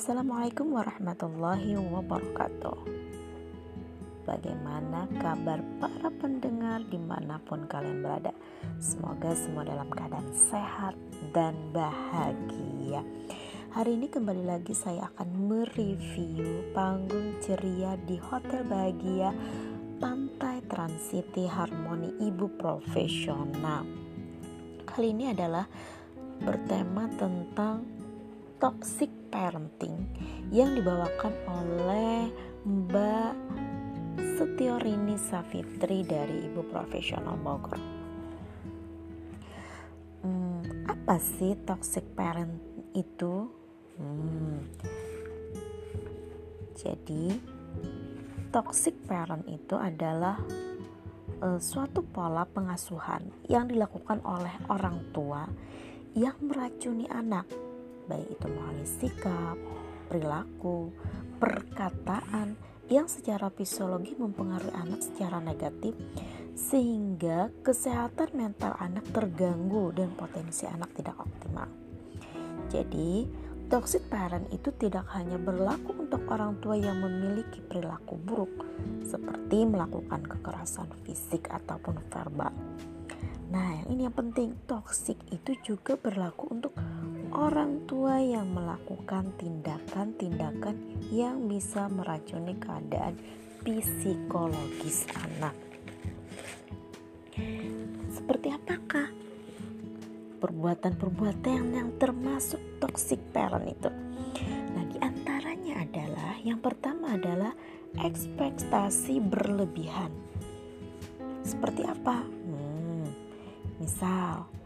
Assalamualaikum warahmatullahi wabarakatuh. Bagaimana kabar para pendengar di mana pun kalian berada? Semoga semua dalam keadaan sehat dan bahagia. Hari ini kembali lagi saya akan mereview panggung ceria di Hotel Bahagia Pantai Trans City Harmoni Ibu Profesional. Kali ini adalah bertema tentang toxic parenting yang dibawakan oleh Mbak Setiorini Safitri dari Ibu Profesional Bogor. Hmm, apa sih toxic parent itu? Hmm. Jadi, toxic parent itu adalah uh, suatu pola pengasuhan yang dilakukan oleh orang tua yang meracuni anak baik itu melalui sikap, perilaku, perkataan yang secara fisiologi mempengaruhi anak secara negatif sehingga kesehatan mental anak terganggu dan potensi anak tidak optimal. Jadi, toxic parent itu tidak hanya berlaku untuk orang tua yang memiliki perilaku buruk seperti melakukan kekerasan fisik ataupun verbal. Nah, ini yang penting, toxic itu juga berlaku untuk orang tua yang melakukan tindakan-tindakan yang bisa meracuni keadaan psikologis anak. Seperti apakah perbuatan-perbuatan yang termasuk toxic parent itu? Nah, di antaranya adalah yang pertama adalah ekspektasi berlebihan. Seperti apa? Hmm, misal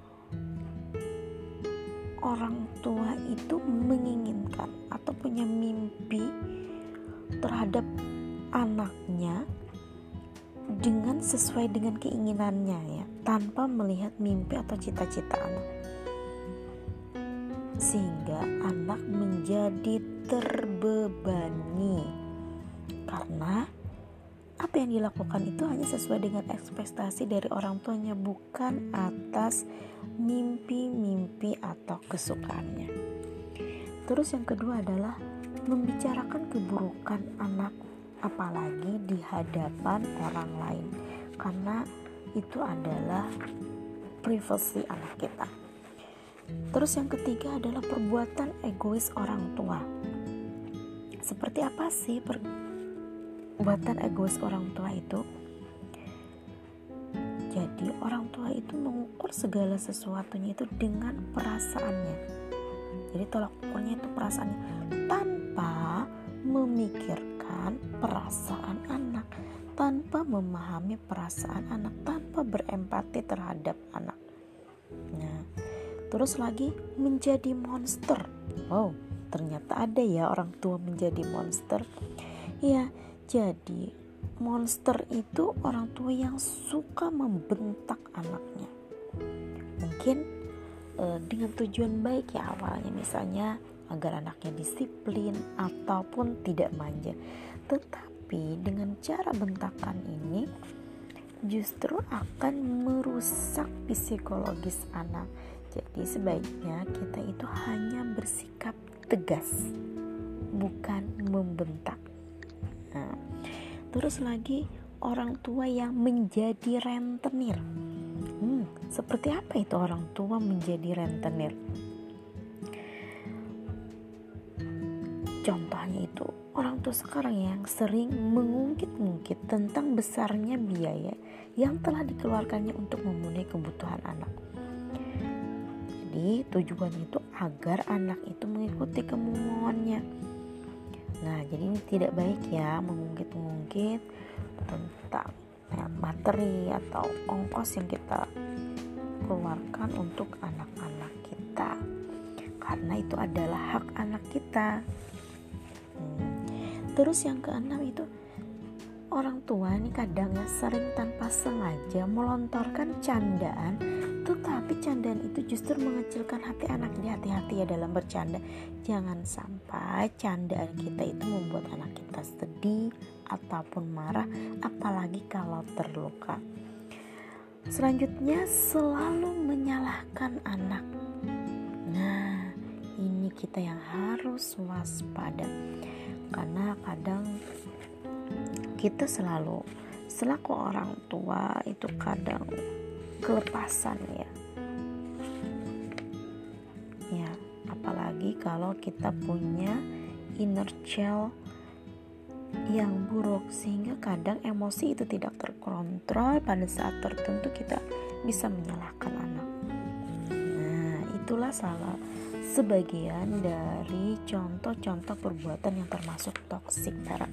orang tua itu menginginkan atau punya mimpi terhadap anaknya dengan sesuai dengan keinginannya ya tanpa melihat mimpi atau cita-cita anak. Sehingga anak menjadi terbebani. Karena apa yang dilakukan itu hanya sesuai dengan ekspektasi dari orang tuanya bukan atas mimpi-mimpi atau kesukaannya. Terus yang kedua adalah membicarakan keburukan anak apalagi di hadapan orang lain karena itu adalah privasi anak kita. Terus yang ketiga adalah perbuatan egois orang tua. Seperti apa sih buatan egois orang tua itu. Jadi orang tua itu mengukur segala sesuatunya itu dengan perasaannya. Jadi tolak ukurnya itu perasaannya. Tanpa memikirkan perasaan anak. Tanpa memahami perasaan anak. Tanpa berempati terhadap anak. Nah terus lagi menjadi monster. Wow ternyata ada ya orang tua menjadi monster. Ya jadi, monster itu orang tua yang suka membentak anaknya. Mungkin e, dengan tujuan baik ya awalnya, misalnya agar anaknya disiplin ataupun tidak manja. Tetapi dengan cara bentakan ini justru akan merusak psikologis anak. Jadi sebaiknya kita itu hanya bersikap tegas, bukan membentak. Terus lagi orang tua yang menjadi rentenir. Hmm, seperti apa itu orang tua menjadi rentenir? Contohnya itu orang tua sekarang yang sering mengungkit-ungkit tentang besarnya biaya yang telah dikeluarkannya untuk memenuhi kebutuhan anak. Jadi tujuannya itu agar anak itu mengikuti kemauannya Nah, jadi ini tidak baik ya mengungkit-ungkit tentang materi atau ongkos yang kita keluarkan untuk anak-anak kita. Karena itu adalah hak anak kita. Hmm. Terus yang keenam itu orang tua ini kadang ya sering tanpa sengaja melontarkan candaan tetapi candaan itu justru mengecilkan hati anak jadi hati-hati ya dalam bercanda. Jangan sampai candaan kita itu membuat anak kita sedih ataupun marah apalagi kalau terluka. Selanjutnya selalu menyalahkan anak. Nah ini kita yang harus waspada. Karena kadang kita selalu selaku orang tua itu kadang kelepasan ya. Ya apalagi kalau kita punya inner child yang buruk sehingga kadang emosi itu tidak terkontrol pada saat tertentu kita bisa menyalahkan anak. Nah itulah salah sebagian dari contoh-contoh perbuatan yang termasuk toxic parent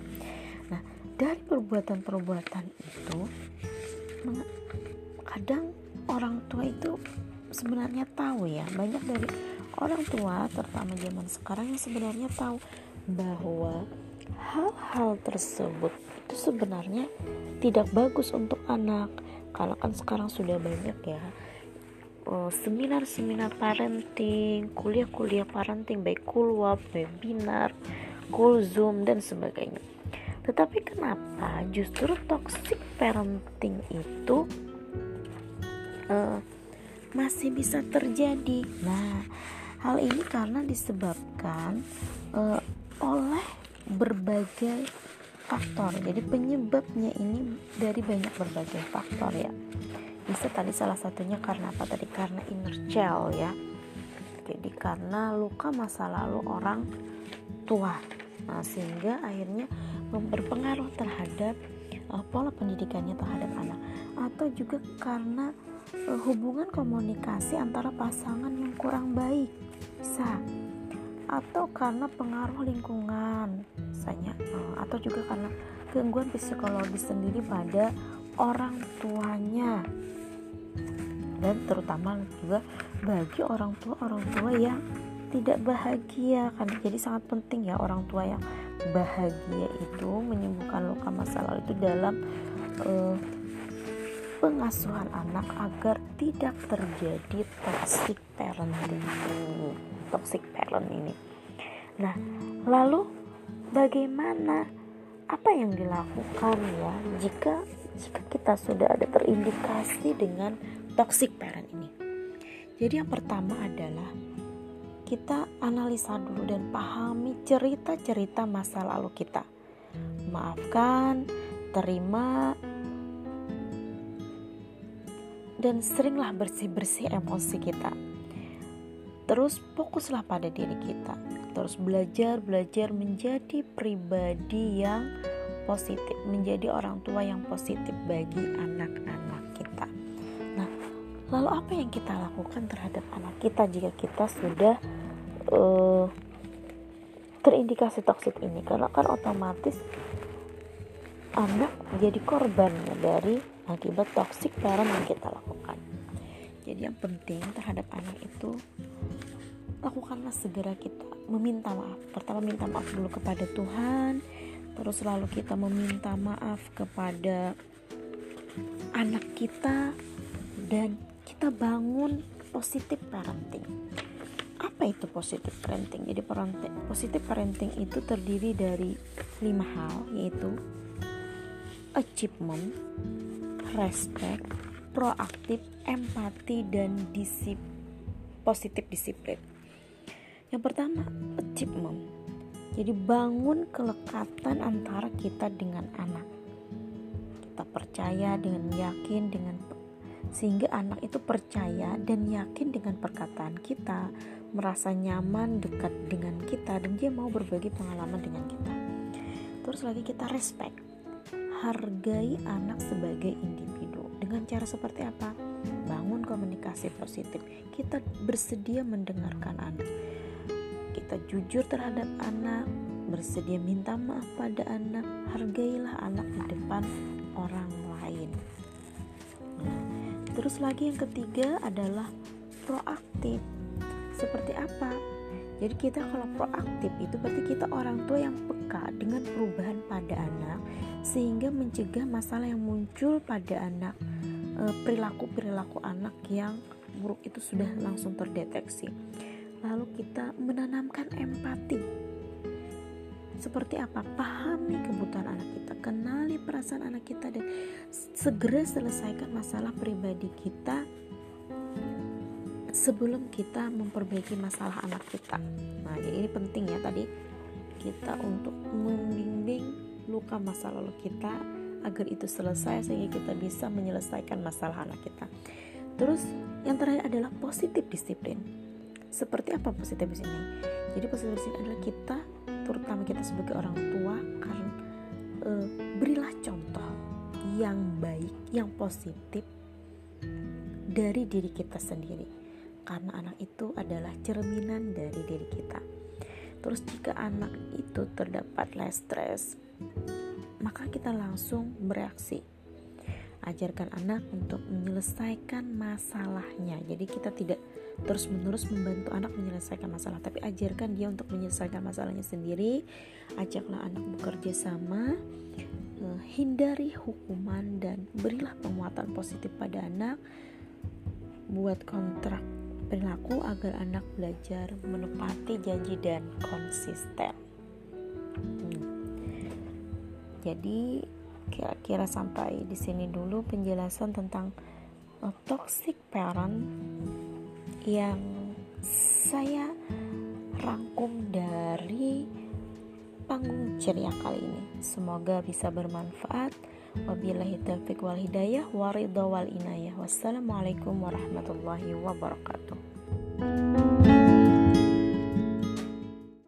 dari perbuatan-perbuatan itu kadang orang tua itu sebenarnya tahu ya banyak dari orang tua terutama zaman sekarang yang sebenarnya tahu bahwa hal-hal tersebut itu sebenarnya tidak bagus untuk anak kalau kan sekarang sudah banyak ya eh, seminar-seminar parenting, kuliah-kuliah parenting baik kulwap, webinar, zoom dan sebagainya. Tetapi kenapa justru toxic parenting itu uh, masih bisa terjadi? Nah, hal ini karena disebabkan uh, oleh berbagai faktor. Jadi penyebabnya ini dari banyak berbagai faktor ya. Bisa tadi salah satunya karena apa tadi? Karena inner child ya. Jadi karena luka masa lalu orang tua. Nah, sehingga akhirnya berpengaruh terhadap uh, pola pendidikannya terhadap anak. Atau juga karena uh, hubungan komunikasi antara pasangan yang kurang baik bisa atau karena pengaruh lingkungan misalnya eh, atau juga karena gangguan psikologis sendiri pada orang tuanya. Dan terutama juga bagi orang tua orang tua yang tidak bahagia kan. Jadi sangat penting ya orang tua yang bahagia itu menyembuhkan luka masa lalu itu dalam uh, pengasuhan anak agar tidak terjadi toxic parenting toxic parent ini. Nah, lalu bagaimana apa yang dilakukan ya jika jika kita sudah ada terindikasi dengan toxic parent ini? Jadi yang pertama adalah kita analisa dulu dan pahami cerita-cerita masa lalu kita. Maafkan, terima, dan seringlah bersih-bersih emosi kita Terus fokuslah pada diri kita. Terus belajar, belajar menjadi pribadi yang positif, menjadi orang tua yang positif bagi anak-anak kita. Nah, lalu apa yang kita lakukan terhadap anak kita jika kita sudah uh, terindikasi toksik ini? Karena kan otomatis anak jadi korban dari akibat toksik parent yang kita lakukan. Jadi yang penting terhadap anak itu lakukanlah segera kita meminta maaf pertama minta maaf dulu kepada Tuhan terus lalu kita meminta maaf kepada anak kita dan kita bangun positif parenting apa itu positif parenting jadi positif parenting itu terdiri dari lima hal yaitu achievement respect proaktif empati dan disip positif disiplin yang pertama, achievement. Jadi bangun kelekatan antara kita dengan anak. Kita percaya dengan yakin dengan sehingga anak itu percaya dan yakin dengan perkataan kita, merasa nyaman dekat dengan kita dan dia mau berbagi pengalaman dengan kita. Terus lagi kita respect. Hargai anak sebagai individu. Dengan cara seperti apa? Bangun komunikasi positif. Kita bersedia mendengarkan anak kita jujur terhadap anak, bersedia minta maaf pada anak, hargailah anak di depan orang lain. Terus lagi yang ketiga adalah proaktif. Seperti apa? Jadi kita kalau proaktif itu berarti kita orang tua yang peka dengan perubahan pada anak sehingga mencegah masalah yang muncul pada anak eh, perilaku-perilaku anak yang buruk itu sudah langsung terdeteksi lalu kita menanamkan empati. Seperti apa? Pahami kebutuhan anak kita, kenali perasaan anak kita dan segera selesaikan masalah pribadi kita sebelum kita memperbaiki masalah anak kita. Nah, jadi ini penting ya tadi kita untuk membimbing luka masa lalu kita agar itu selesai sehingga kita bisa menyelesaikan masalah anak kita. Terus yang terakhir adalah positif disiplin. Seperti apa positif disiplin? Jadi positif disiplin adalah kita, terutama kita sebagai orang tua, kan e, berilah contoh yang baik, yang positif dari diri kita sendiri karena anak itu adalah cerminan dari diri kita. Terus jika anak itu terdapat less stress, maka kita langsung bereaksi. Ajarkan anak untuk menyelesaikan masalahnya. Jadi kita tidak terus-menerus membantu anak menyelesaikan masalah, tapi ajarkan dia untuk menyelesaikan masalahnya sendiri. Ajaklah anak bekerja sama, eh, hindari hukuman dan berilah penguatan positif pada anak. Buat kontrak perilaku agar anak belajar menepati janji dan konsisten. Hmm. Jadi kira-kira sampai di sini dulu penjelasan tentang uh, toxic parent yang saya rangkum dari panggung ceria kali ini. Semoga bisa bermanfaat. Wabillahi taufiq wal hidayah waridha wal inayah. Wassalamualaikum warahmatullahi wabarakatuh.